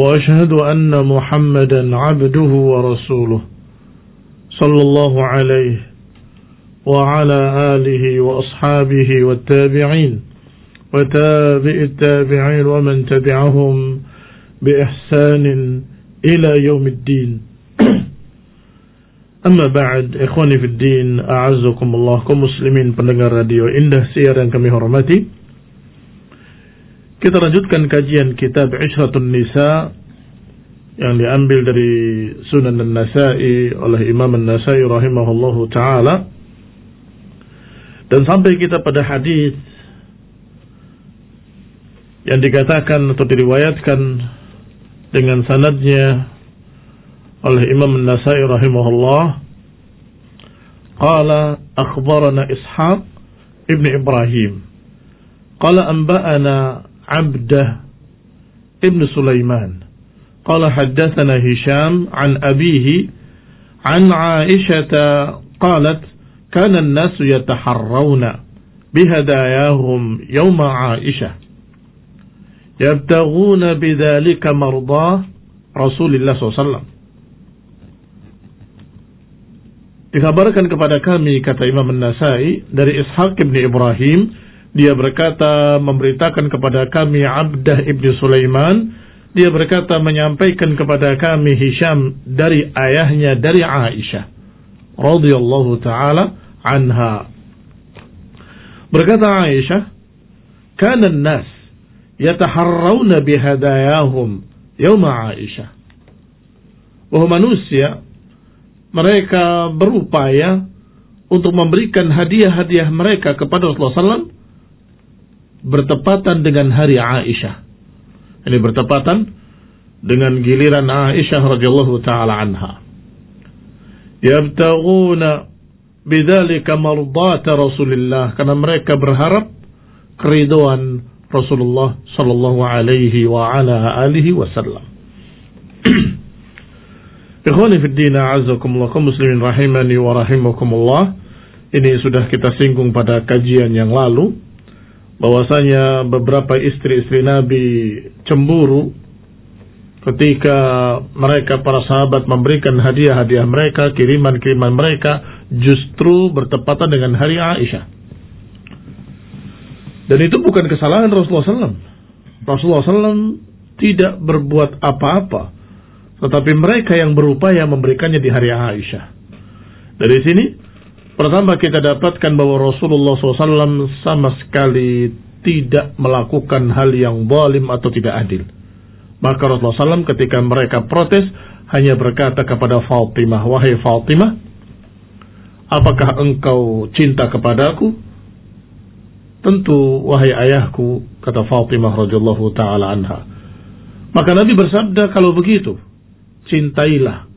وأشهد أن محمدا عبده ورسوله صلى الله عليه وعلى آله وأصحابه والتابعين وتابع التابعين ومن تبعهم بإحسان إلى يوم الدين. أما بعد إخواني في الدين أعزكم الله كمسلمين pendengar radio Indah Siar yang kami hormati. Kita lanjutkan kajian kitab Ishratun Nisa yang diambil dari Sunan An-Nasai oleh Imam An-Nasai rahimahullahu taala. Dan sampai kita pada hadis yang dikatakan atau diriwayatkan dengan sanadnya oleh Imam An-Nasai rahimahullah qala akhbarana Ishaq ibn Ibrahim qala anba'ana عبده ابن سليمان. قال حدثنا هشام عن أبيه عن عائشة قالت كان الناس يتحرون بهداياهم يوم عائشة. يبتغون بذلك مرضاه رسول الله صلى الله عليه وسلم. Dikabarkan kepada kami, kata Imam An-Nasai, dari Ishaq ibn Ibrahim, dia berkata memberitakan kepada kami Abdah ibnu Sulaiman. Dia berkata menyampaikan kepada kami Hisham dari ayahnya dari Aisyah radhiyallahu taala anha. Berkata Aisyah, "Kana an-nas yataharrawna bihadayahum yawm Aisyah." Bahwa manusia mereka berupaya untuk memberikan hadiah-hadiah mereka kepada Rasulullah SAW bertepatan dengan hari Aisyah. Ini bertepatan dengan giliran Aisyah radhiyallahu taala anha. Yabtaghuna bidzalika mardata Rasulillah karena mereka berharap keriduan Rasulullah sallallahu alaihi wa ala alihi wasallam. Ikhwani fi din a'azzakumullah muslimin rahimani wa rahimakumullah. Ini sudah kita singgung pada kajian yang lalu bahwasanya beberapa istri-istri Nabi cemburu ketika mereka para sahabat memberikan hadiah-hadiah mereka, kiriman-kiriman mereka justru bertepatan dengan hari Aisyah. Dan itu bukan kesalahan Rasulullah SAW. Rasulullah SAW tidak berbuat apa-apa, tetapi mereka yang berupaya memberikannya di hari Aisyah. Dari sini Pertama kita dapatkan bahwa Rasulullah SAW sama sekali tidak melakukan hal yang zalim atau tidak adil. Maka Rasulullah SAW ketika mereka protes hanya berkata kepada Fatimah, Wahai Fatimah, apakah engkau cinta kepadaku? Tentu wahai ayahku, kata Fatimah radhiyallahu taala anha. Maka Nabi bersabda kalau begitu, cintailah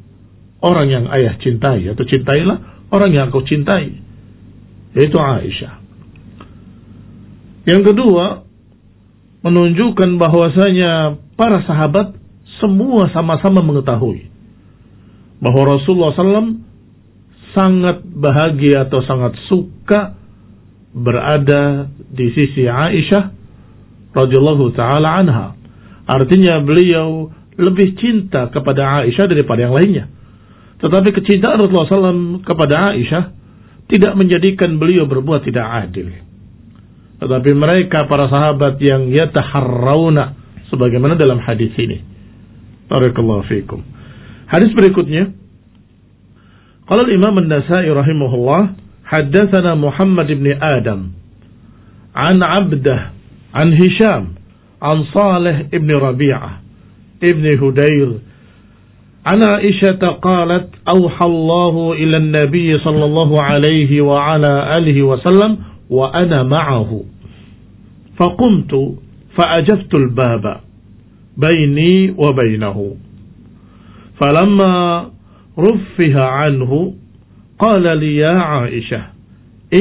orang yang ayah cintai atau cintailah orang yang kau cintai yaitu Aisyah. Yang kedua, menunjukkan bahwasanya para sahabat semua sama-sama mengetahui bahwa Rasulullah SAW sangat bahagia atau sangat suka berada di sisi Aisyah radhiyallahu taala anha. Artinya beliau lebih cinta kepada Aisyah daripada yang lainnya. Tetapi kecintaan Rasulullah SAW kepada Aisyah tidak menjadikan beliau berbuat tidak adil. Tetapi mereka para sahabat yang yataharrauna sebagaimana dalam hadis ini. Barakallahu fiikum. Hadis berikutnya Qala Imam An-Nasa'i rahimahullah haddatsana Muhammad ibn Adam an Abdah an Hisham an Salih ibn Rabi'ah ibn Hudayr عن عائشة قالت أوحى الله إلى النبي صلى الله عليه وعلى آله وسلم وأنا معه. فقمت فأجفت الباب بيني وبينه. فلما رفه عنه قال لي يا عائشة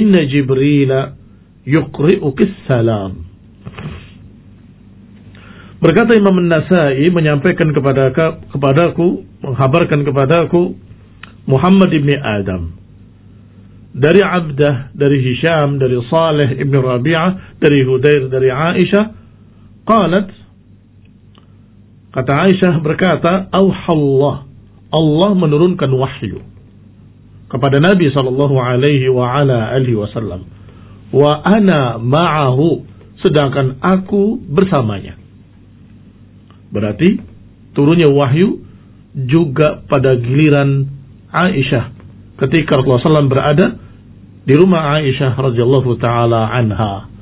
إن جبريل يقرئك السلام. Berkata Imam Nasai menyampaikan kepada kepadaku, menghabarkan kepadaku Muhammad ibni Adam dari Abdah, dari Hisham, dari Saleh ibn Rabi'ah, dari Hudair, dari Aisyah, qalat kata Aisyah berkata, "Auhallah, Allah menurunkan wahyu kepada Nabi sallallahu alaihi wa ala alihi wasallam. Wa ana ma'ahu, sedangkan aku bersamanya." Berarti turunnya wahyu juga pada giliran Aisyah ketika Rasulullah SAW berada di rumah Aisyah radhiyallahu taala anha.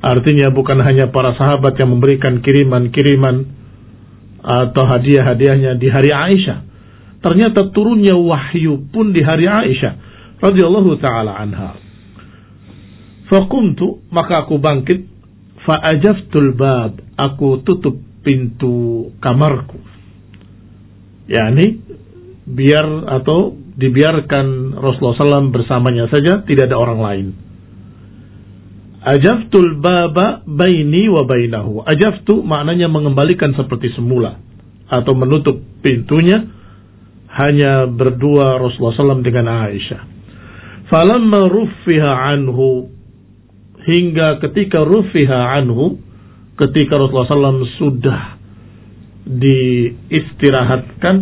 Artinya bukan hanya para sahabat yang memberikan kiriman-kiriman atau hadiah-hadiahnya di hari Aisyah. Ternyata turunnya wahyu pun di hari Aisyah radhiyallahu taala anha. Fakumtu maka aku bangkit faajaftul bab aku tutup pintu kamarku. yakni biar atau dibiarkan Rasulullah SAW bersamanya saja, tidak ada orang lain. Ajaftul baba baini wa bainahu. Ajaftu maknanya mengembalikan seperti semula atau menutup pintunya hanya berdua Rasulullah SAW dengan Aisyah. Falamma ruffiha anhu hingga ketika ruffiha anhu ketika Rasulullah SAW sudah diistirahatkan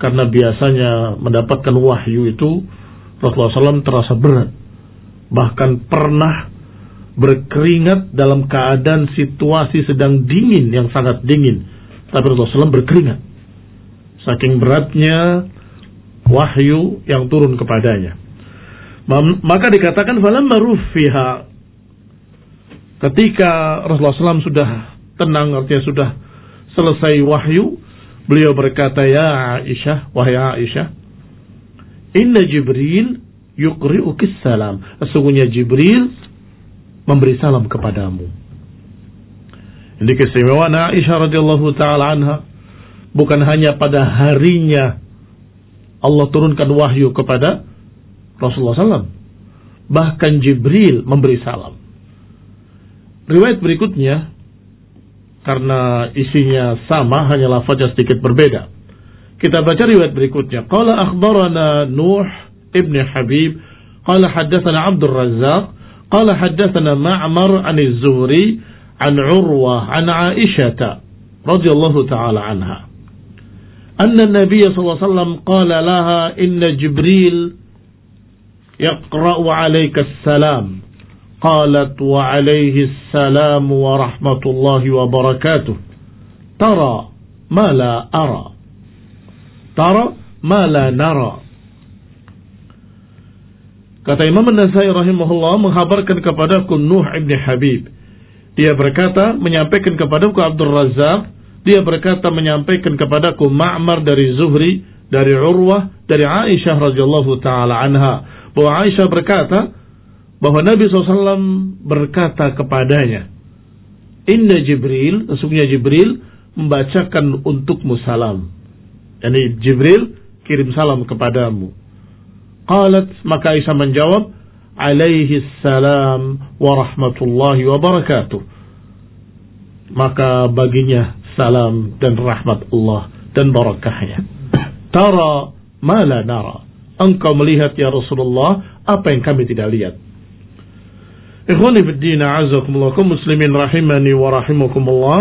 karena biasanya mendapatkan wahyu itu Rasulullah SAW terasa berat. Bahkan pernah berkeringat dalam keadaan situasi sedang dingin yang sangat dingin. Tapi Rasulullah SAW berkeringat. Saking beratnya wahyu yang turun kepadanya. Maka dikatakan falamma rufiha Ketika Rasulullah SAW sudah tenang, artinya sudah selesai wahyu, beliau berkata, Ya Aisyah, wahai Aisyah, Inna Jibril yukri'uki salam. Sesungguhnya Jibril memberi salam kepadamu. Ini keistimewaan Aisyah radhiyallahu taala anha bukan hanya pada harinya Allah turunkan wahyu kepada Rasulullah SAW. Bahkan Jibril memberi salam. Riwayat berikutnya karena isinya sama hanya lafaznya sedikit berbeda. Kita baca riwayat berikutnya. Qala akhbarana Nuh ibn Habib qala haddatsana Abdul Razzaq qala haddatsana Ma'mar an Az-Zuhri an Urwah an Aisyah radhiyallahu taala anha. أن النبي صلى الله عليه وسلم قال لها إن جبريل يقرأ عليك السلام قالت وعليه السلام ورحمة الله وبركاته ترى ما لا أرى ترى ما لا نرى Kata Imam Nasai rahimahullah menghabarkan kepadaku Nuh ibn Habib. Dia berkata menyampaikan kepadaku Abdul Razak. Dia berkata menyampaikan kepadaku Ma'mar dari Zuhri, dari Urwah, dari Aisyah radhiyallahu taala anha. Bahwa Aisyah berkata, bahwa Nabi SAW berkata kepadanya, Inna Jibril, sesungguhnya Jibril membacakan untukmu salam. Yani Jibril kirim salam kepadamu. Qalat, maka Aisyah menjawab, alaihi salam wa rahmatullahi wa barakatuh. Maka baginya salam dan rahmat Allah dan barakahnya. Tara ma la nara. Engkau melihat ya Rasulullah apa yang kami tidak lihat. Ikhwani fiddina azakumullah kaum muslimin rahimani wa rahimakumullah.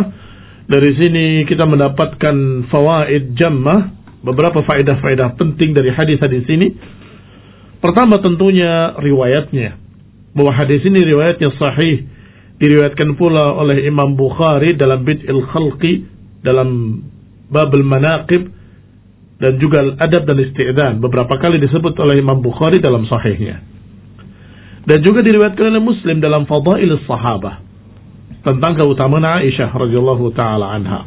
Dari sini kita mendapatkan fawaid jammah, beberapa faedah-faedah penting dari hadis-hadis ini. Pertama tentunya riwayatnya. Bahwa hadis ini riwayatnya sahih. Diriwayatkan pula oleh Imam Bukhari dalam Bid'il Khalqi, dalam Babul Manaqib, dan juga Adab dan Isti'dan. Beberapa kali disebut oleh Imam Bukhari dalam sahihnya. Dan juga diriwayatkan oleh Muslim dalam Fadail Sahabah tentang keutamaan Aisyah radhiyallahu taala anha.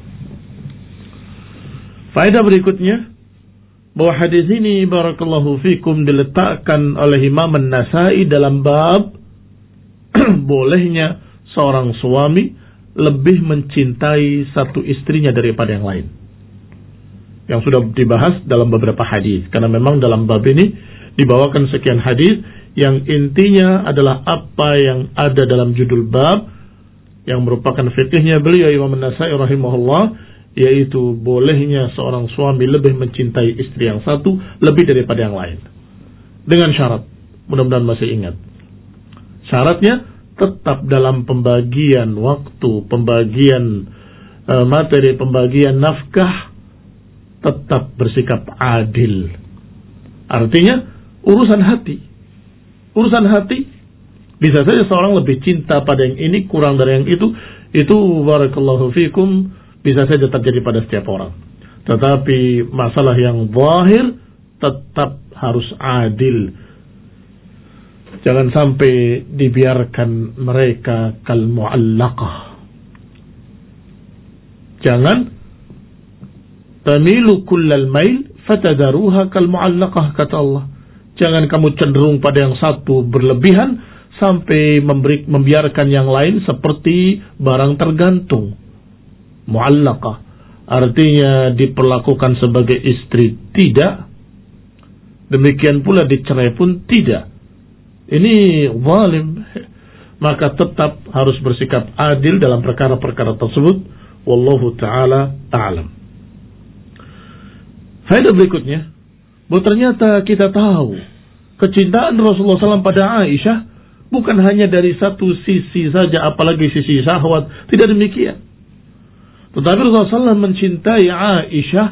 Faedah berikutnya bahwa hadis ini barakallahu fikum diletakkan oleh Imam An-Nasai dalam bab bolehnya seorang suami lebih mencintai satu istrinya daripada yang lain. Yang sudah dibahas dalam beberapa hadis. Karena memang dalam bab ini dibawakan sekian hadis yang intinya adalah apa yang ada dalam judul bab yang merupakan fikihnya beliau Imam Nasai rahimahullah yaitu bolehnya seorang suami lebih mencintai istri yang satu lebih daripada yang lain. Dengan syarat mudah-mudahan masih ingat. Syaratnya tetap dalam pembagian waktu pembagian uh, materi pembagian nafkah tetap bersikap adil. Artinya urusan hati urusan hati. Bisa saja seorang lebih cinta pada yang ini kurang dari yang itu. Itu barakallahu fikum bisa saja terjadi pada setiap orang. Tetapi masalah yang zahir tetap harus adil. Jangan sampai dibiarkan mereka kal muallaqah jangan tamilu kullal mail fatadaruha kal muallaqah kata Allah Jangan kamu cenderung pada yang satu berlebihan sampai memberi, membiarkan yang lain seperti barang tergantung. Muallaqah. Artinya diperlakukan sebagai istri tidak. Demikian pula dicerai pun tidak. Ini zalim. Maka tetap harus bersikap adil dalam perkara-perkara tersebut. Wallahu ta'ala a'lam. Faedah berikutnya. Bahwa ternyata kita tahu kecintaan Rasulullah SAW pada Aisyah bukan hanya dari satu sisi saja, apalagi sisi syahwat. Tidak demikian. Tetapi Rasulullah SAW mencintai Aisyah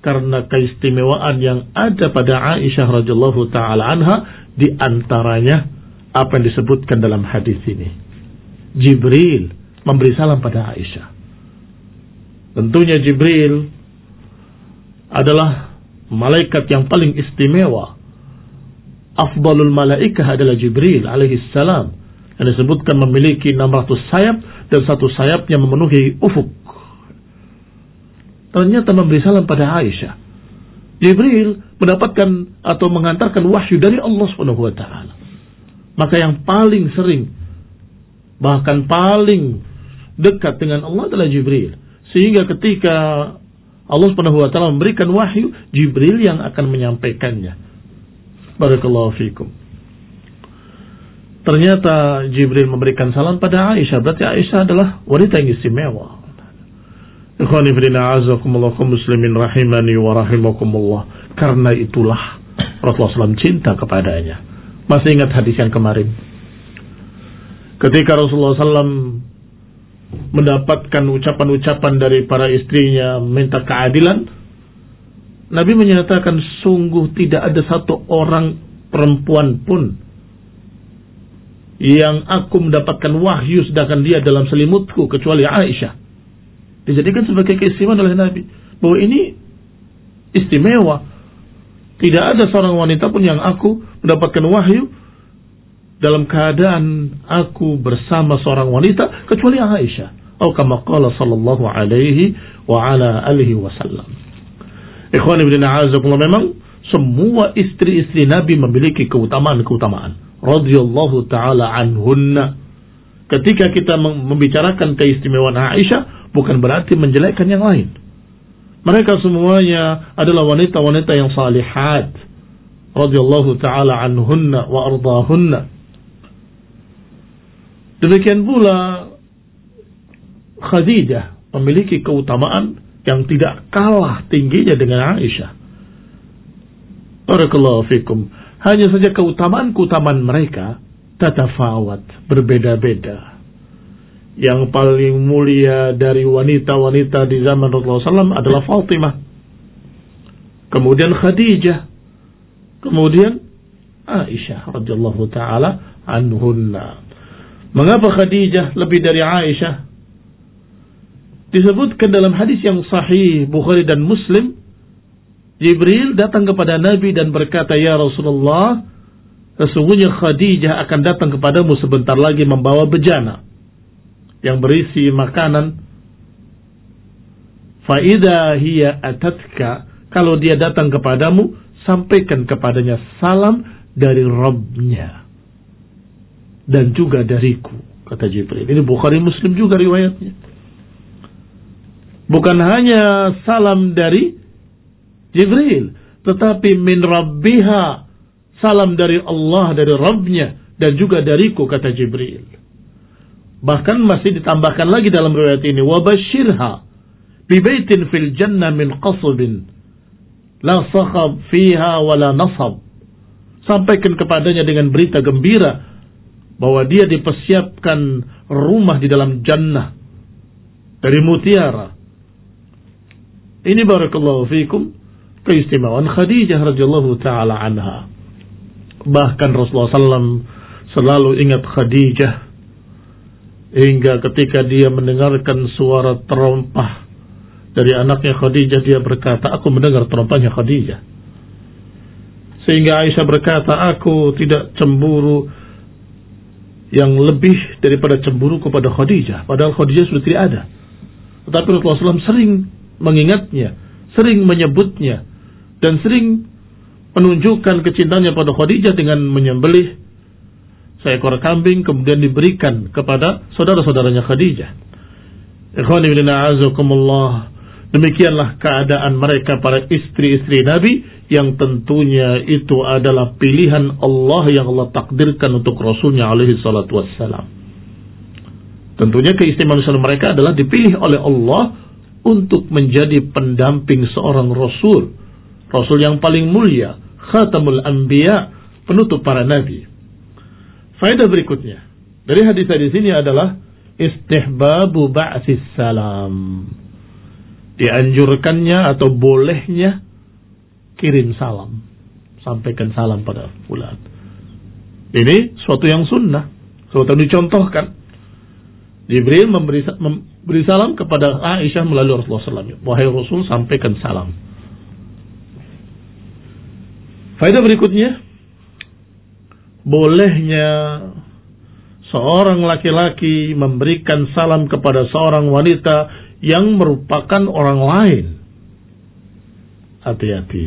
karena keistimewaan yang ada pada Aisyah radhiyallahu taala anha di antaranya apa yang disebutkan dalam hadis ini. Jibril memberi salam pada Aisyah. Tentunya Jibril adalah malaikat yang paling istimewa afdalul malaikah adalah Jibril alaihi salam yang disebutkan memiliki 600 sayap dan satu sayapnya memenuhi ufuk. Ternyata memberi salam pada Aisyah. Jibril mendapatkan atau mengantarkan wahyu dari Allah Subhanahu wa taala. Maka yang paling sering bahkan paling dekat dengan Allah adalah Jibril. Sehingga ketika Allah Subhanahu wa taala memberikan wahyu, Jibril yang akan menyampaikannya. Barakallahu fikum. Ternyata Jibril memberikan salam pada Aisyah. Berarti Aisyah adalah wanita yang istimewa. Ikhwani fidina azakumullah muslimin rahimani wa rahimakumullah. Karena itulah Rasulullah SAW cinta kepadanya. Masih ingat hadis yang kemarin? Ketika Rasulullah SAW mendapatkan ucapan-ucapan dari para istrinya minta keadilan, Nabi menyatakan sungguh tidak ada satu orang perempuan pun yang aku mendapatkan wahyu sedangkan dia dalam selimutku kecuali Aisyah. Dijadikan sebagai keistimewaan oleh Nabi bahwa ini istimewa. Tidak ada seorang wanita pun yang aku mendapatkan wahyu dalam keadaan aku bersama seorang wanita kecuali Aisyah. Atau kama qala sallallahu alaihi wa ala alihi wasallam. Ikhwan ibn memang semua istri-istri Nabi memiliki keutamaan-keutamaan. Radiyallahu ta'ala anhunna. Ketika kita membicarakan keistimewaan Aisyah, bukan berarti menjelekkan yang lain. Mereka semuanya adalah wanita-wanita yang salihat. Radiyallahu ta'ala anhunna wa ardahunna. Demikian pula Khadijah memiliki keutamaan yang tidak kalah tingginya dengan Aisyah. Barakallahu fikum. Hanya saja keutamaan-keutamaan mereka tatafawat, berbeda-beda. Yang paling mulia dari wanita-wanita di zaman Rasulullah SAW adalah Fatimah. Kemudian Khadijah. Kemudian Aisyah radhiyallahu taala anhunna. Mengapa Khadijah lebih dari Aisyah? Disebutkan dalam hadis yang sahih Bukhari dan Muslim Jibril datang kepada Nabi dan berkata ya Rasulullah sesungguhnya Khadijah akan datang kepadamu sebentar lagi membawa bejana yang berisi makanan faida hiya atatka kalau dia datang kepadamu sampaikan kepadanya salam dari Rabbnya dan juga dariku kata Jibril. Ini Bukhari Muslim juga riwayatnya. Bukan hanya salam dari Jibril, tetapi min rabbiha, salam dari Allah, dari Rabbnya, dan juga dariku, kata Jibril. Bahkan masih ditambahkan lagi dalam riwayat ini, wabashirha, bibaitin fil jannah min qasubin, la sakhab fiha wala nasab. Sampaikan kepadanya dengan berita gembira bahwa dia dipersiapkan rumah di dalam jannah dari mutiara. Ini barakallahu fikum keistimewaan Khadijah radhiyallahu taala anha. Bahkan Rasulullah SAW selalu ingat Khadijah hingga ketika dia mendengarkan suara terompah dari anaknya Khadijah dia berkata, aku mendengar terompahnya Khadijah. Sehingga Aisyah berkata, aku tidak cemburu yang lebih daripada cemburu kepada Khadijah. Padahal Khadijah sudah tidak ada. Tetapi Rasulullah SAW sering mengingatnya, sering menyebutnya, dan sering menunjukkan kecintanya pada Khadijah dengan menyembelih seekor kambing kemudian diberikan kepada saudara-saudaranya Khadijah. Ikhwani Demikianlah keadaan mereka para istri-istri Nabi yang tentunya itu adalah pilihan Allah yang Allah takdirkan untuk Rasulnya alaihi salatu wassalam. Tentunya keistimewaan mereka adalah dipilih oleh Allah untuk menjadi pendamping seorang Rasul. Rasul yang paling mulia, khatamul anbiya, penutup para nabi. Faedah berikutnya dari hadis di sini adalah istihbabu ba'sis salam dianjurkannya atau bolehnya kirim salam. Sampaikan salam pada fulan. Ini suatu yang sunnah. Suatu yang dicontohkan. Jibril memberi, memberi salam kepada Aisyah melalui Rasulullah SAW. Wahai Rasul, sampaikan salam. Faedah berikutnya, bolehnya seorang laki-laki memberikan salam kepada seorang wanita yang merupakan orang lain. Hati-hati.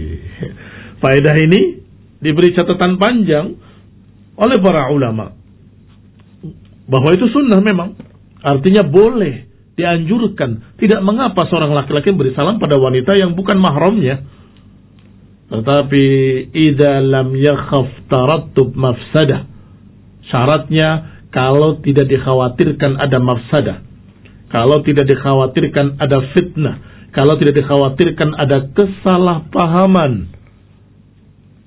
Faedah ini diberi catatan panjang oleh para ulama. Bahwa itu sunnah memang. Artinya boleh, dianjurkan. Tidak mengapa seorang laki-laki beri salam pada wanita yang bukan mahramnya. Tetapi idza lam yakhaf tarattub mafsadah. Syaratnya kalau tidak dikhawatirkan ada mafsadah kalau tidak dikhawatirkan ada fitnah, kalau tidak dikhawatirkan ada kesalahpahaman,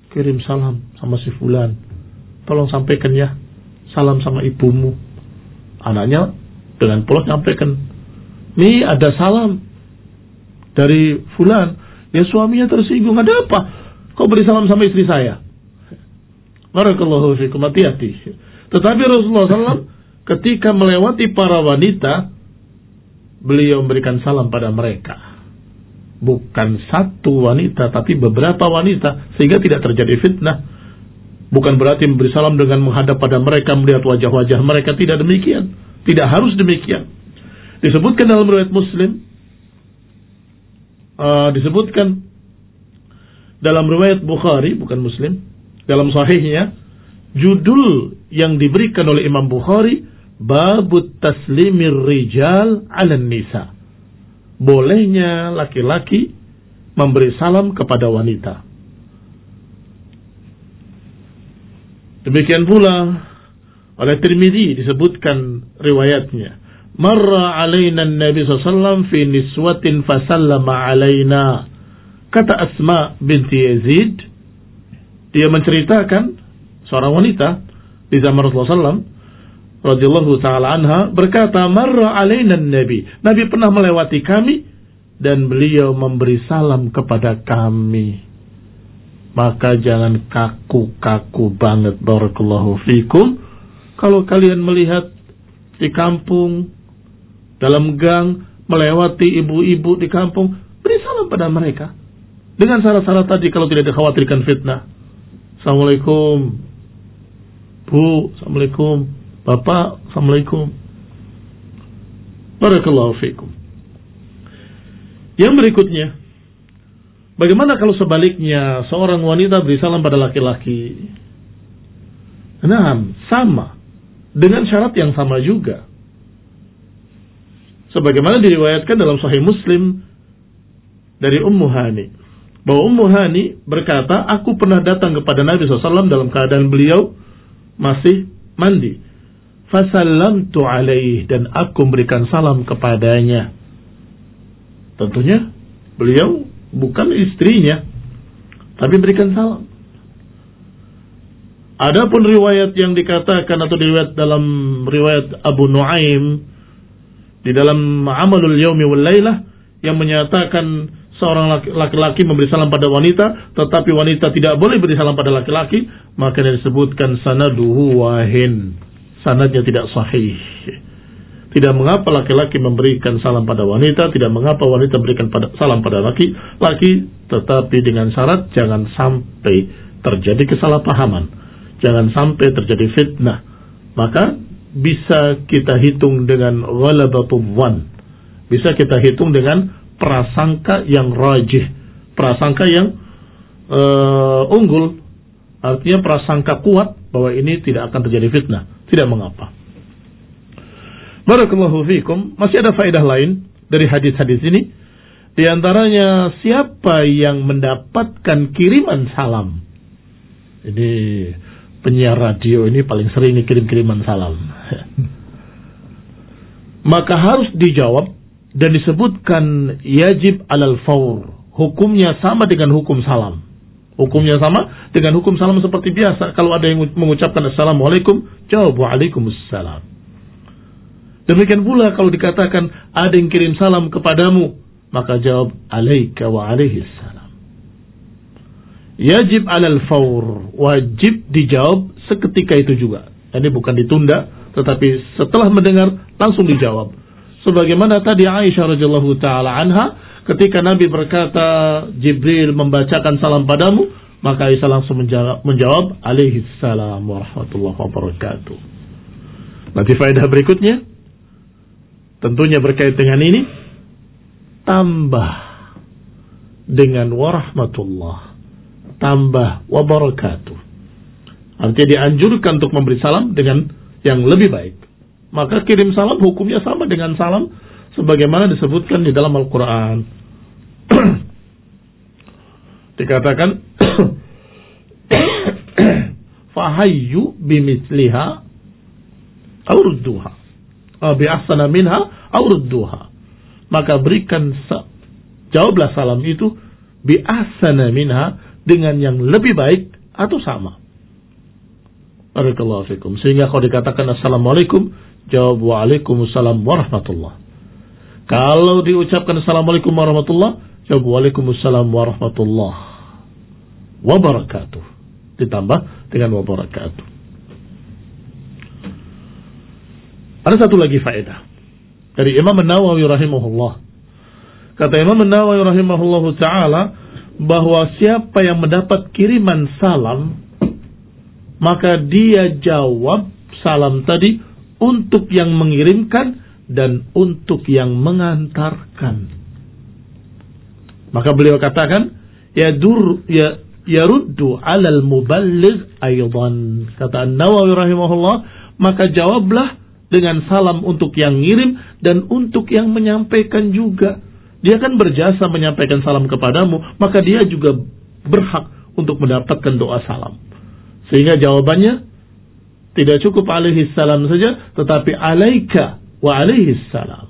kirim salam sama si fulan. Tolong sampaikan ya, salam sama ibumu. Anaknya dengan polos sampaikan, ini ada salam dari fulan. Ya suaminya tersinggung, ada apa? Kau beri salam sama istri saya? Barakallahu fikum, hati-hati. Tetapi Rasulullah SAW ketika melewati para wanita, beliau memberikan salam pada mereka. Bukan satu wanita, tapi beberapa wanita, sehingga tidak terjadi fitnah. Bukan berarti memberi salam dengan menghadap pada mereka, melihat wajah-wajah mereka. Tidak demikian. Tidak harus demikian. Disebutkan dalam riwayat Muslim, uh, disebutkan dalam riwayat Bukhari, bukan Muslim, dalam sahihnya, judul yang diberikan oleh Imam Bukhari babut taslimir rijal ala nisa. Bolehnya laki-laki memberi salam kepada wanita. Demikian pula oleh Tirmidzi disebutkan riwayatnya. Marra alaina Nabi SAW fi niswatin fasallama alaina. Kata Asma binti Yazid, dia menceritakan seorang wanita di zaman Rasulullah SAW radhiyallahu taala anha berkata, "Marra alaina Nabi." Nabi pernah melewati kami dan beliau memberi salam kepada kami. Maka jangan kaku-kaku banget barakallahu fikum. Kalau kalian melihat di kampung dalam gang melewati ibu-ibu di kampung, beri salam pada mereka. Dengan syarat-syarat tadi kalau tidak dikhawatirkan fitnah. Assalamualaikum. Bu, Assalamualaikum Bapak, Assalamualaikum. Barakallahu fikum. Yang berikutnya, bagaimana kalau sebaliknya seorang wanita beri salam pada laki-laki? Nah, sama. dengan syarat yang sama juga. Sebagaimana diriwayatkan dalam Sahih Muslim dari Ummu Hani. Bahwa Ummu Hani berkata, aku pernah datang kepada Nabi SAW dalam keadaan beliau masih mandi. Fasallamtu alaih dan aku memberikan salam kepadanya. Tentunya beliau bukan istrinya, tapi berikan salam. Adapun riwayat yang dikatakan atau riwayat dalam riwayat Abu Nuaim di dalam Amalul Yaumi wal Lailah yang menyatakan seorang laki-laki memberi salam pada wanita tetapi wanita tidak boleh beri salam pada laki-laki maka disebutkan sanaduhu wahin. Sanadnya tidak sahih. Tidak mengapa laki-laki memberikan salam pada wanita tidak mengapa wanita berikan pada, salam pada laki-laki tetapi dengan syarat jangan sampai terjadi kesalahpahaman. Jangan sampai terjadi fitnah. Maka bisa kita hitung dengan ghalabatul wan. Bisa kita hitung dengan prasangka yang rajih, prasangka yang uh, unggul. Artinya prasangka kuat bahwa ini tidak akan terjadi fitnah. Tidak mengapa. Barakallahu fikum. Masih ada faedah lain dari hadis-hadis ini. Di antaranya siapa yang mendapatkan kiriman salam. Ini penyiar radio ini paling sering kirim-kiriman salam. Maka harus dijawab dan disebutkan yajib alal faur. Hukumnya sama dengan hukum salam. Hukumnya sama dengan hukum salam seperti biasa. Kalau ada yang mengucapkan Assalamualaikum, jawab Waalaikumsalam. Demikian pula kalau dikatakan ada yang kirim salam kepadamu, maka jawab alaika wa alaihis Yajib alal faur. Wajib dijawab seketika itu juga. Ini bukan ditunda, tetapi setelah mendengar langsung dijawab. Sebagaimana tadi Aisyah radhiyallahu taala anha ketika Nabi berkata Jibril membacakan salam padamu, maka Aisyah langsung menjawab, menjawab alaihi salam warahmatullahi wabarakatuh. Nanti faedah berikutnya tentunya berkait dengan ini tambah dengan warahmatullah tambah wabarakatuh. Artinya dianjurkan untuk memberi salam dengan yang lebih baik. Maka kirim salam hukumnya sama dengan salam sebagaimana disebutkan di dalam Al-Quran. Dikatakan fahayyu bimisliha aurudduha bi ahsana minha aurudduha maka berikan jawablah salam itu bi ahsana minha dengan yang lebih baik atau sama. Barakallahu fikum. Sehingga kalau dikatakan Assalamualaikum, jawab Waalaikumsalam warahmatullah. Kalau diucapkan Assalamualaikum warahmatullah, jawab Waalaikumsalam warahmatullah wabarakatuh. Ditambah dengan wabarakatuh. Ada satu lagi faedah dari Imam Nawawi rahimahullah. Kata Imam Nawawi rahimahullah taala, bahwa siapa yang mendapat kiriman salam maka dia jawab salam tadi untuk yang mengirimkan dan untuk yang mengantarkan. Maka beliau katakan ya dur ya yaruddu alal muballigh aydan kata An-Nawawi rahimahullah maka jawablah dengan salam untuk yang ngirim dan untuk yang menyampaikan juga dia kan berjasa menyampaikan salam kepadamu, maka dia juga berhak untuk mendapatkan doa salam. Sehingga jawabannya tidak cukup alaihi salam saja, tetapi alaika wa alaihi salam.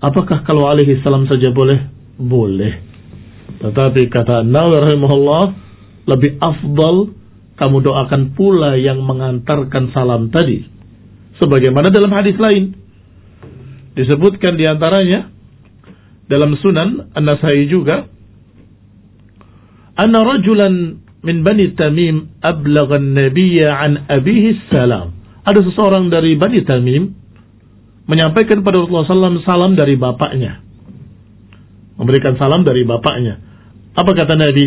Apakah kalau alaihi salam saja boleh? Boleh. Tetapi kata Nawawi rahimahullah, lebih afdal kamu doakan pula yang mengantarkan salam tadi. Sebagaimana dalam hadis lain. Disebutkan di antaranya, dalam Sunan An-Nasai juga anna rajulan min Bani Tamim ablagha an-nabiyya an abihi salam. Ada seseorang dari Bani Tamim menyampaikan pada Rasulullah SAW salam dari bapaknya. Memberikan salam dari bapaknya. Apa kata Nabi?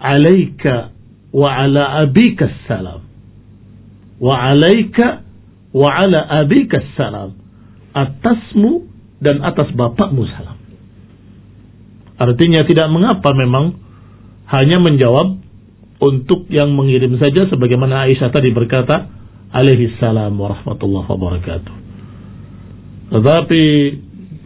Alaika wa ala abika salam. Wa alaika wa ala abika salam. Atasmu dan atas bapakmu salam. Artinya tidak mengapa memang hanya menjawab untuk yang mengirim saja sebagaimana Aisyah tadi berkata, alaihi salam warahmatullahi wabarakatuh. Tetapi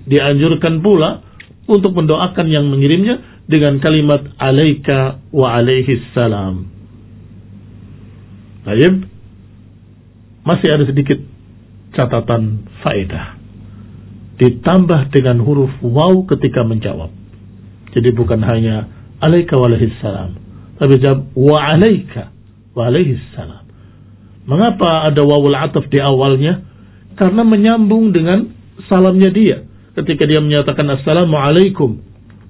dianjurkan pula untuk mendoakan yang mengirimnya dengan kalimat alaika wa alaihi salam. Baik. Masih ada sedikit catatan faedah. Ditambah dengan huruf waw ketika menjawab. Jadi bukan hanya alaika wa alaihi salam. Tapi jawab wa alaika wa alaihi salam. Mengapa ada wawul ataf di awalnya? Karena menyambung dengan salamnya dia. Ketika dia menyatakan assalamualaikum.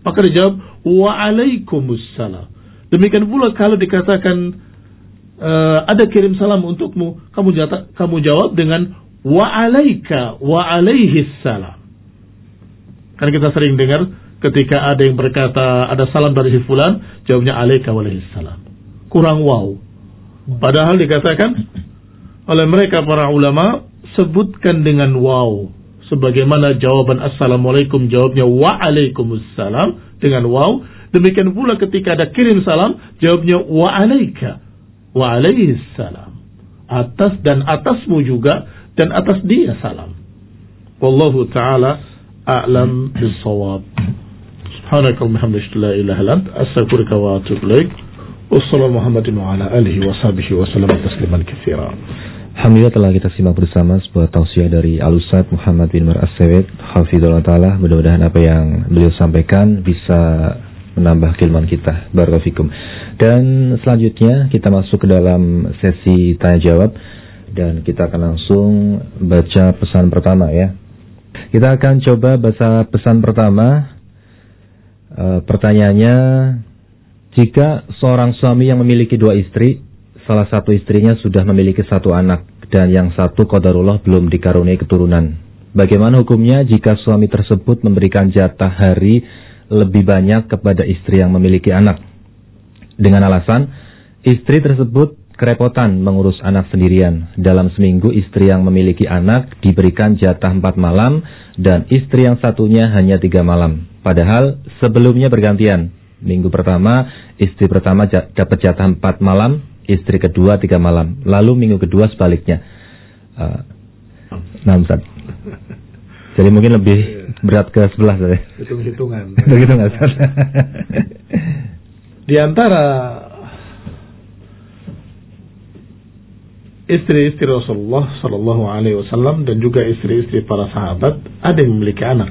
Maka dijawab wa alaikumussalam. Demikian pula kalau dikatakan uh, ada kirim salam untukmu, kamu jawab, kamu jawab dengan wa alaika wa alaihi salam. Karena kita sering dengar ketika ada yang berkata ada salam dari si fulan, jawabnya alaika salam. Kurang wow. Padahal dikatakan oleh mereka para ulama sebutkan dengan wow sebagaimana jawaban assalamualaikum jawabnya waalaikumsalam dengan wow demikian pula ketika ada kirim salam jawabnya wa alaika wa salam. Atas dan atasmu juga dan atas dia salam. Wallahu taala a'lam bis-shawab. Subhanaka wa bihamdika la ilaha illa anta astaghfiruka wa atubu ilaik. Wassalamu Muhammadin wa ala alihi wa sahbihi wa. Alhamdulillah telah kita simak bersama sebuah tausiah dari Alusat Muhammad bin Mar As-Sawid Hafizullah Ta'ala Mudah-mudahan apa yang beliau sampaikan bisa menambah kilman kita Barakallahu dan selanjutnya kita masuk ke dalam sesi tanya jawab dan kita akan langsung baca pesan pertama ya. Kita akan coba baca pesan pertama. E, pertanyaannya, jika seorang suami yang memiliki dua istri, salah satu istrinya sudah memiliki satu anak dan yang satu kodarullah belum dikaruniai keturunan. Bagaimana hukumnya jika suami tersebut memberikan jatah hari lebih banyak kepada istri yang memiliki anak? dengan alasan istri tersebut kerepotan mengurus anak sendirian. Dalam seminggu istri yang memiliki anak diberikan jatah empat malam dan istri yang satunya hanya tiga malam. Padahal sebelumnya bergantian. Minggu pertama istri pertama dapat jatah empat malam, istri kedua tiga malam. Lalu minggu kedua sebaliknya. Uh, nah, Ustaz. Jadi mungkin lebih berat ke sebelah saya. Hitung-hitungan. Hitung-hitungan. Di antara istri-istri Rasulullah Shallallahu Alaihi Wasallam dan juga istri-istri para sahabat ada yang memiliki anak,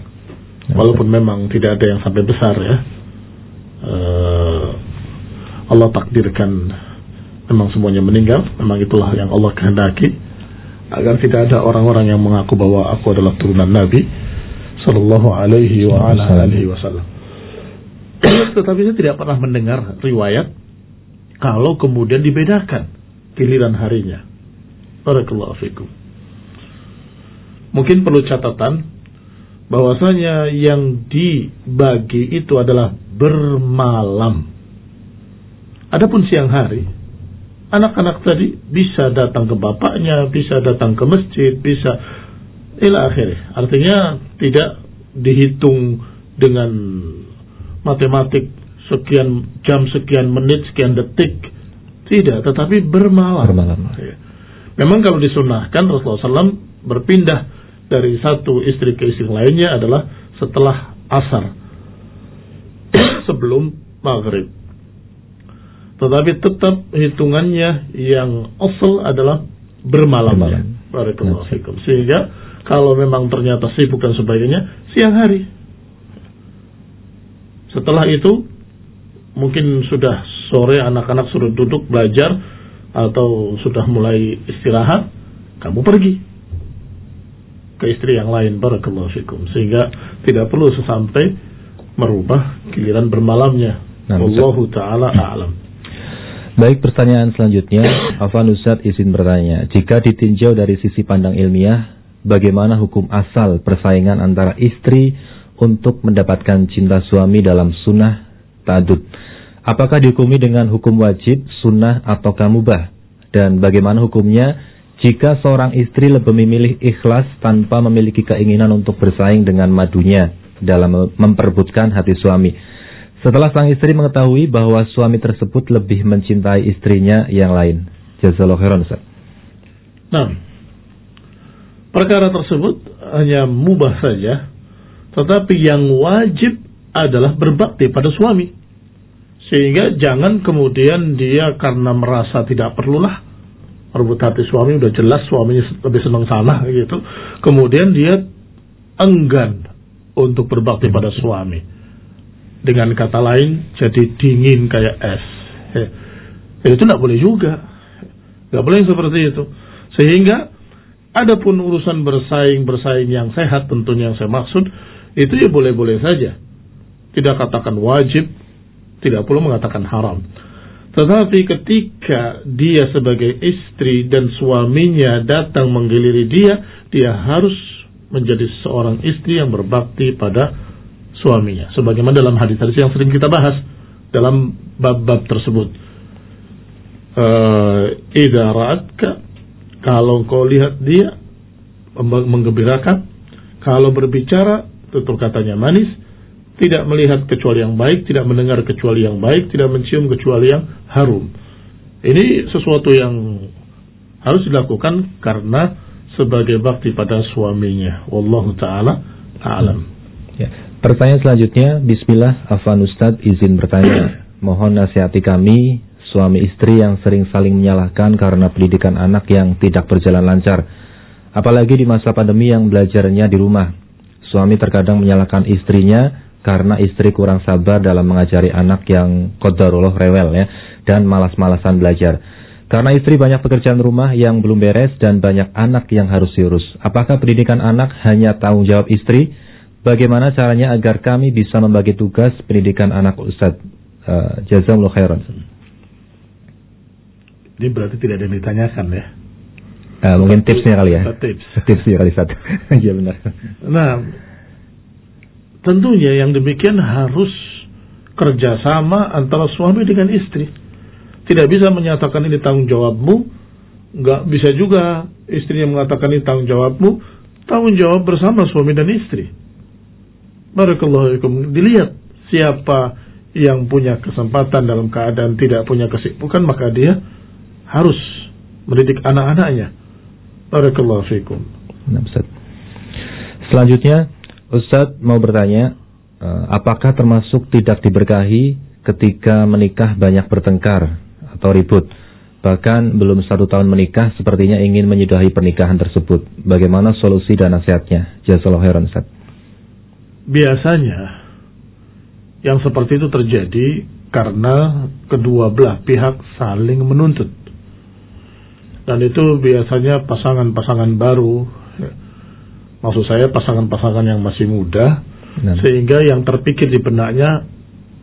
walaupun memang tidak ada yang sampai besar ya. Uh, Allah takdirkan memang semuanya meninggal, memang itulah yang Allah kehendaki agar tidak ada orang-orang yang mengaku bahwa aku adalah turunan Nabi Shallallahu Alaihi Wasallam. Tetapi saya tidak pernah mendengar riwayat kalau kemudian dibedakan giliran harinya. Barakallahu fikum. Mungkin perlu catatan bahwasanya yang dibagi itu adalah bermalam. Adapun siang hari, anak-anak tadi bisa datang ke bapaknya, bisa datang ke masjid, bisa ila akhirnya. Artinya tidak dihitung dengan matematik sekian jam, sekian menit, sekian detik. Tidak, tetapi bermalam. Bermalam. Ya. Memang kalau disunahkan Rasulullah SAW berpindah dari satu istri ke istri lainnya adalah setelah asar. Sebelum maghrib. Tetapi tetap hitungannya yang asal adalah bermalamnya. Bermalam. Sehingga kalau memang ternyata sibuk dan sebagainya, siang hari setelah itu mungkin sudah sore anak-anak sudah duduk belajar atau sudah mulai istirahat, kamu pergi ke istri yang lain barakallahu fikum sehingga tidak perlu sesampai merubah giliran bermalamnya. Nah, Allahu taala a'lam. Baik pertanyaan selanjutnya, Afan Ustaz izin bertanya, jika ditinjau dari sisi pandang ilmiah, bagaimana hukum asal persaingan antara istri untuk mendapatkan cinta suami dalam sunnah tadud. Apakah dihukumi dengan hukum wajib, sunnah, atau kamubah? Dan bagaimana hukumnya jika seorang istri lebih memilih ikhlas tanpa memiliki keinginan untuk bersaing dengan madunya dalam memperebutkan hati suami? Setelah sang istri mengetahui bahwa suami tersebut lebih mencintai istrinya yang lain. Jazakallahu khairan, Ustaz. Nah, perkara tersebut hanya mubah saja, tetapi yang wajib adalah berbakti pada suami. Sehingga jangan kemudian dia karena merasa tidak perlulah merebut hati suami, udah jelas suaminya lebih senang sana gitu. Kemudian dia enggan untuk berbakti pada suami. Dengan kata lain, jadi dingin kayak es. Ya, itu tidak boleh juga. Tidak boleh seperti itu. Sehingga Adapun urusan bersaing-bersaing yang sehat tentunya yang saya maksud itu ya boleh-boleh saja. Tidak katakan wajib, tidak perlu mengatakan haram. Tetapi ketika dia sebagai istri dan suaminya datang menggiliri dia, dia harus menjadi seorang istri yang berbakti pada suaminya. Sebagaimana dalam hadis-hadis yang sering kita bahas dalam bab-bab tersebut. Uh, Ida ra'atka kalau kau lihat dia menggembirakan, kalau berbicara tutur katanya manis, tidak melihat kecuali yang baik, tidak mendengar kecuali yang baik, tidak mencium kecuali yang harum. Ini sesuatu yang harus dilakukan karena sebagai bakti pada suaminya. Wallahu taala alam. Ya. Pertanyaan selanjutnya, Bismillah, Afan Ustadz izin bertanya. Mohon nasihati kami suami istri yang sering saling menyalahkan karena pendidikan anak yang tidak berjalan lancar. Apalagi di masa pandemi yang belajarnya di rumah. Suami terkadang menyalahkan istrinya karena istri kurang sabar dalam mengajari anak yang kodarullah rewel ya dan malas-malasan belajar. Karena istri banyak pekerjaan rumah yang belum beres dan banyak anak yang harus diurus. Apakah pendidikan anak hanya tanggung jawab istri? Bagaimana caranya agar kami bisa membagi tugas pendidikan anak Ustadz? Uh, Jazakallah khairan. Ini berarti tidak ada yang ditanyakan ya. Uh, mungkin tipsnya kali ya. Tips. Tipsnya kali satu. Iya benar. Nah, tentunya yang demikian harus kerjasama antara suami dengan istri. Tidak bisa menyatakan ini tanggung jawabmu, nggak bisa juga istrinya mengatakan ini tanggung jawabmu, tanggung jawab bersama suami dan istri. Barakallahu Dilihat siapa yang punya kesempatan dalam keadaan tidak punya kesibukan maka dia harus mendidik anak-anaknya. Barakallahu fikum. Nah. Selanjutnya, Ustaz mau bertanya, eh, apakah termasuk tidak diberkahi ketika menikah banyak bertengkar atau ribut? Bahkan belum satu tahun menikah, sepertinya ingin menyudahi pernikahan tersebut. Bagaimana solusi dan nasihatnya? Jazakallahu khairan, Ustaz. Biasanya, yang seperti itu terjadi karena kedua belah pihak saling menuntut dan itu biasanya pasangan-pasangan baru. Maksud saya pasangan-pasangan yang masih muda nah. sehingga yang terpikir di benaknya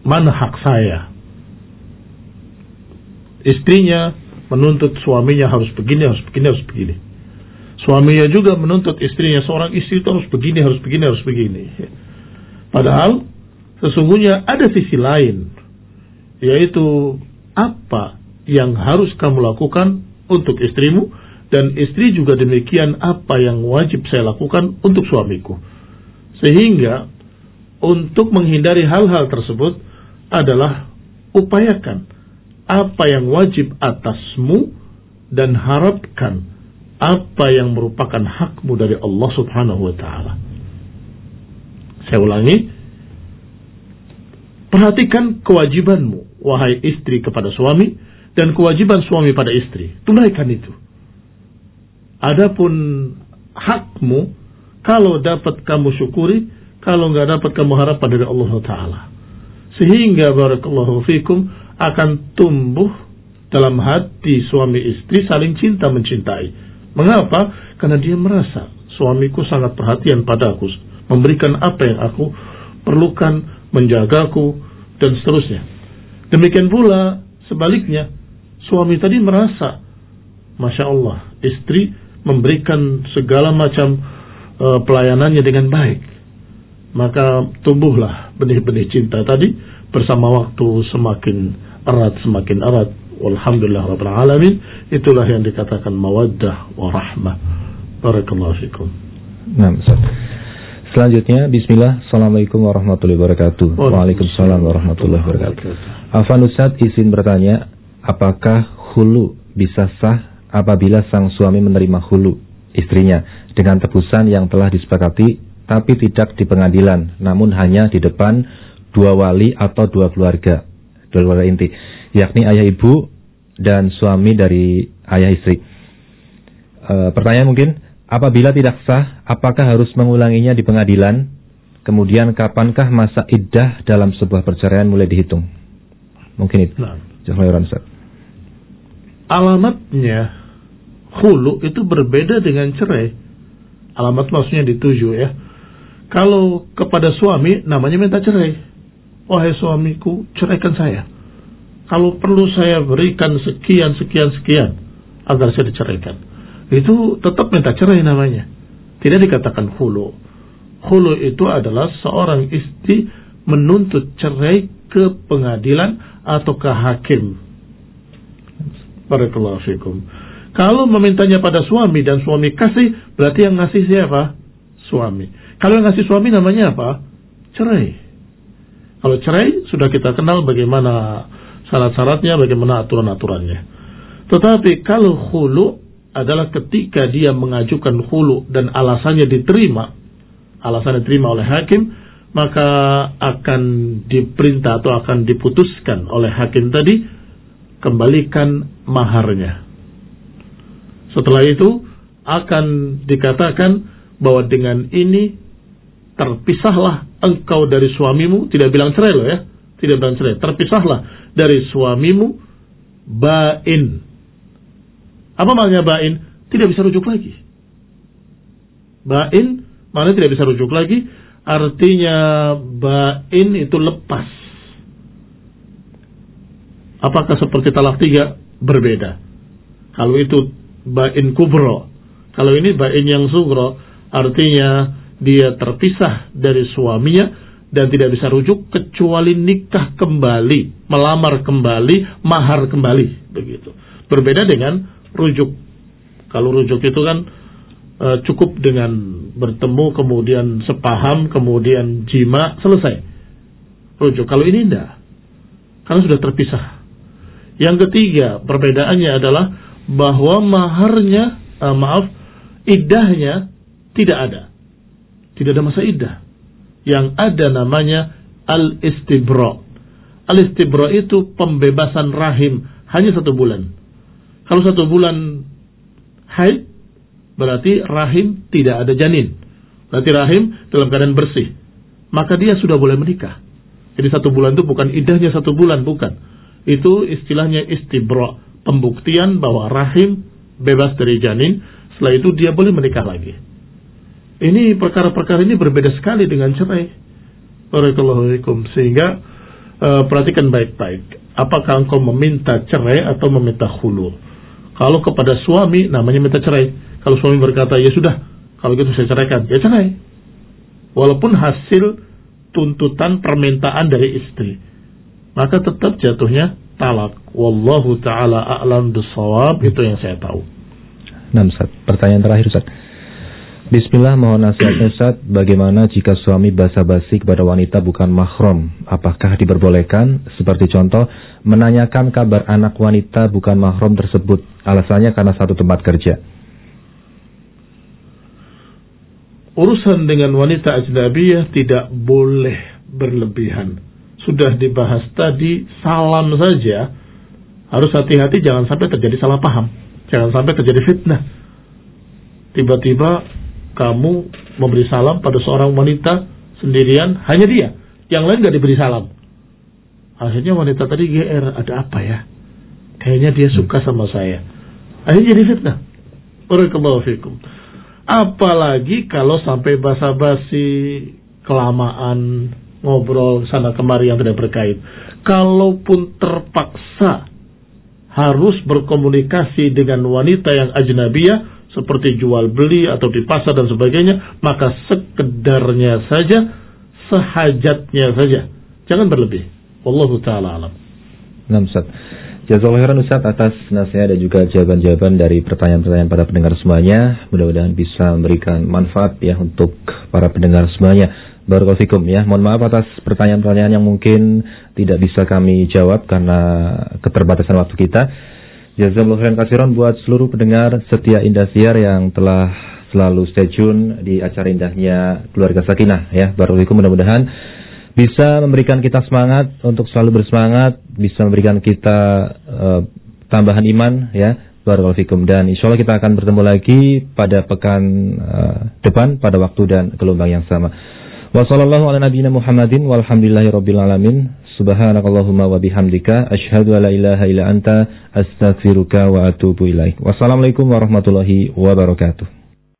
mana hak saya? Istrinya menuntut suaminya harus begini harus begini harus begini. Suaminya juga menuntut istrinya seorang istri itu harus begini harus begini harus begini. Padahal sesungguhnya ada sisi lain yaitu apa yang harus kamu lakukan untuk istrimu dan istri juga demikian apa yang wajib saya lakukan untuk suamiku. Sehingga untuk menghindari hal-hal tersebut adalah upayakan apa yang wajib atasmu dan harapkan apa yang merupakan hakmu dari Allah Subhanahu wa taala. Saya ulangi, perhatikan kewajibanmu wahai istri kepada suami dan kewajiban suami pada istri. Tunaikan itu. Adapun hakmu, kalau dapat kamu syukuri, kalau nggak dapat kamu harapkan dari Allah Taala. Sehingga barakallahu fikum akan tumbuh dalam hati suami istri saling cinta mencintai. Mengapa? Karena dia merasa suamiku sangat perhatian padaku, memberikan apa yang aku perlukan, menjagaku dan seterusnya. Demikian pula sebaliknya, suami tadi merasa, masya Allah, istri memberikan segala macam uh, pelayanannya dengan baik, maka tumbuhlah benih-benih cinta tadi bersama waktu semakin erat semakin erat. Alhamdulillah Rabbil Alamin. Itulah yang dikatakan mawaddah wa rahmah. Barakallahu fikum. Nah, Selanjutnya, Bismillah, Assalamualaikum warahmatullahi wabarakatuh. Waalaikumsalam. Warahmatullahi wabarakatuh. Afan Ustaz izin bertanya, apakah hulu bisa sah apabila sang suami menerima hulu istrinya dengan tebusan yang telah disepakati tapi tidak di pengadilan namun hanya di depan dua wali atau dua keluarga. Dua keluarga inti yakni ayah ibu dan suami dari ayah istri. E, pertanyaan mungkin apabila tidak sah apakah harus mengulanginya di pengadilan? Kemudian kapankah masa iddah dalam sebuah perceraian mulai dihitung? Mungkin itu. Nah. alamatnya hulu itu berbeda dengan cerai. Alamat maksudnya dituju ya. Kalau kepada suami namanya minta cerai. Wahai suamiku, ceraikan saya. Kalau perlu saya berikan sekian, sekian, sekian agar saya diceraikan. Itu tetap minta cerai namanya. Tidak dikatakan hulu. Hulu itu adalah seorang istri menuntut cerai ke pengadilan atau ke hakim. Barakallahu fikum. Kalau memintanya pada suami dan suami kasih, berarti yang ngasih siapa? Suami. Kalau yang ngasih suami namanya apa? Cerai. Kalau cerai sudah kita kenal bagaimana syarat-syaratnya, bagaimana aturan-aturannya. Tetapi kalau hulu adalah ketika dia mengajukan hulu dan alasannya diterima, alasannya diterima oleh hakim, maka akan diperintah atau akan diputuskan oleh hakim tadi kembalikan maharnya setelah itu akan dikatakan bahwa dengan ini terpisahlah engkau dari suamimu, tidak bilang cerai loh ya, tidak bilang cerai, terpisahlah dari suamimu bain. Apa maknanya bain? Tidak bisa rujuk lagi. Bain mana tidak bisa rujuk lagi, artinya bain itu lepas. Apakah seperti talak tiga? Berbeda. Kalau itu bain kubro. Kalau ini bain yang sugro, artinya dia terpisah dari suaminya dan tidak bisa rujuk kecuali nikah kembali, melamar kembali, mahar kembali, begitu. Berbeda dengan rujuk. Kalau rujuk itu kan e, cukup dengan bertemu kemudian sepaham, kemudian jima, selesai. Rujuk. Kalau ini tidak. Karena sudah terpisah. Yang ketiga, perbedaannya adalah bahwa maharnya, uh, maaf, idahnya tidak ada. Tidak ada masa idah. Yang ada namanya al-istibra. Al-istibra itu pembebasan rahim hanya satu bulan. Kalau satu bulan haid, berarti rahim tidak ada janin. Berarti rahim dalam keadaan bersih. Maka dia sudah boleh menikah. Jadi satu bulan itu bukan idahnya satu bulan, bukan. Itu istilahnya istibra pembuktian bahwa rahim bebas dari janin, setelah itu dia boleh menikah lagi. Ini perkara-perkara ini berbeda sekali dengan cerai. Barakallahu Sehingga uh, perhatikan baik-baik. Apakah engkau meminta cerai atau meminta hulu? Kalau kepada suami namanya minta cerai. Kalau suami berkata, ya sudah, kalau gitu saya ceraikan, ya cerai. Walaupun hasil tuntutan permintaan dari istri. Maka tetap jatuhnya talak. Wallahu taala a'lam bisawab itu yang saya tahu. Nah, Ustaz. Pertanyaan terakhir Ustaz. Bismillah mohon nasihatnya Ustaz, bagaimana jika suami basa-basi kepada wanita bukan mahram? Apakah diperbolehkan? Seperti contoh, menanyakan kabar anak wanita bukan mahram tersebut, alasannya karena satu tempat kerja. Urusan dengan wanita ajnabiyah tidak boleh berlebihan sudah dibahas tadi, salam saja harus hati-hati jangan sampai terjadi salah paham. Jangan sampai terjadi fitnah. Tiba-tiba kamu memberi salam pada seorang wanita sendirian, hanya dia. Yang lain gak diberi salam. Akhirnya wanita tadi GR, ada apa ya? Kayaknya dia suka sama saya. Akhirnya jadi fitnah. Fikum. Apalagi kalau sampai basa-basi, kelamaan, ngobrol sana kemari yang tidak berkait. Kalaupun terpaksa harus berkomunikasi dengan wanita yang ajnabiyah seperti jual beli atau di pasar dan sebagainya, maka sekedarnya saja, sehajatnya saja. Jangan berlebih. Wallahu taala alam. Nah, Ustaz. Jazakallahu khairan Ustaz atas nasihat dan juga jawaban-jawaban dari pertanyaan-pertanyaan para pendengar semuanya. Mudah-mudahan bisa memberikan manfaat ya untuk para pendengar semuanya. Barakallahu ya. Mohon maaf atas pertanyaan-pertanyaan yang mungkin tidak bisa kami jawab karena keterbatasan waktu kita. Jazakallahu khairan kasiran buat seluruh pendengar setia Indah Siar yang telah selalu stay tune di acara indahnya keluarga Sakinah ya. Barakallahu mudah-mudahan bisa memberikan kita semangat untuk selalu bersemangat, bisa memberikan kita uh, tambahan iman ya. Barakallahu dan insya Allah kita akan bertemu lagi pada pekan uh, depan pada waktu dan gelombang yang sama. Wassalamualaikum warahmatullahi wabarakatuh. Subhanakallahumma wa bihamdika asyhadu an la ilaha illa anta astaghfiruka wa ilaik. Wassalamualaikum warahmatullahi wabarakatuh.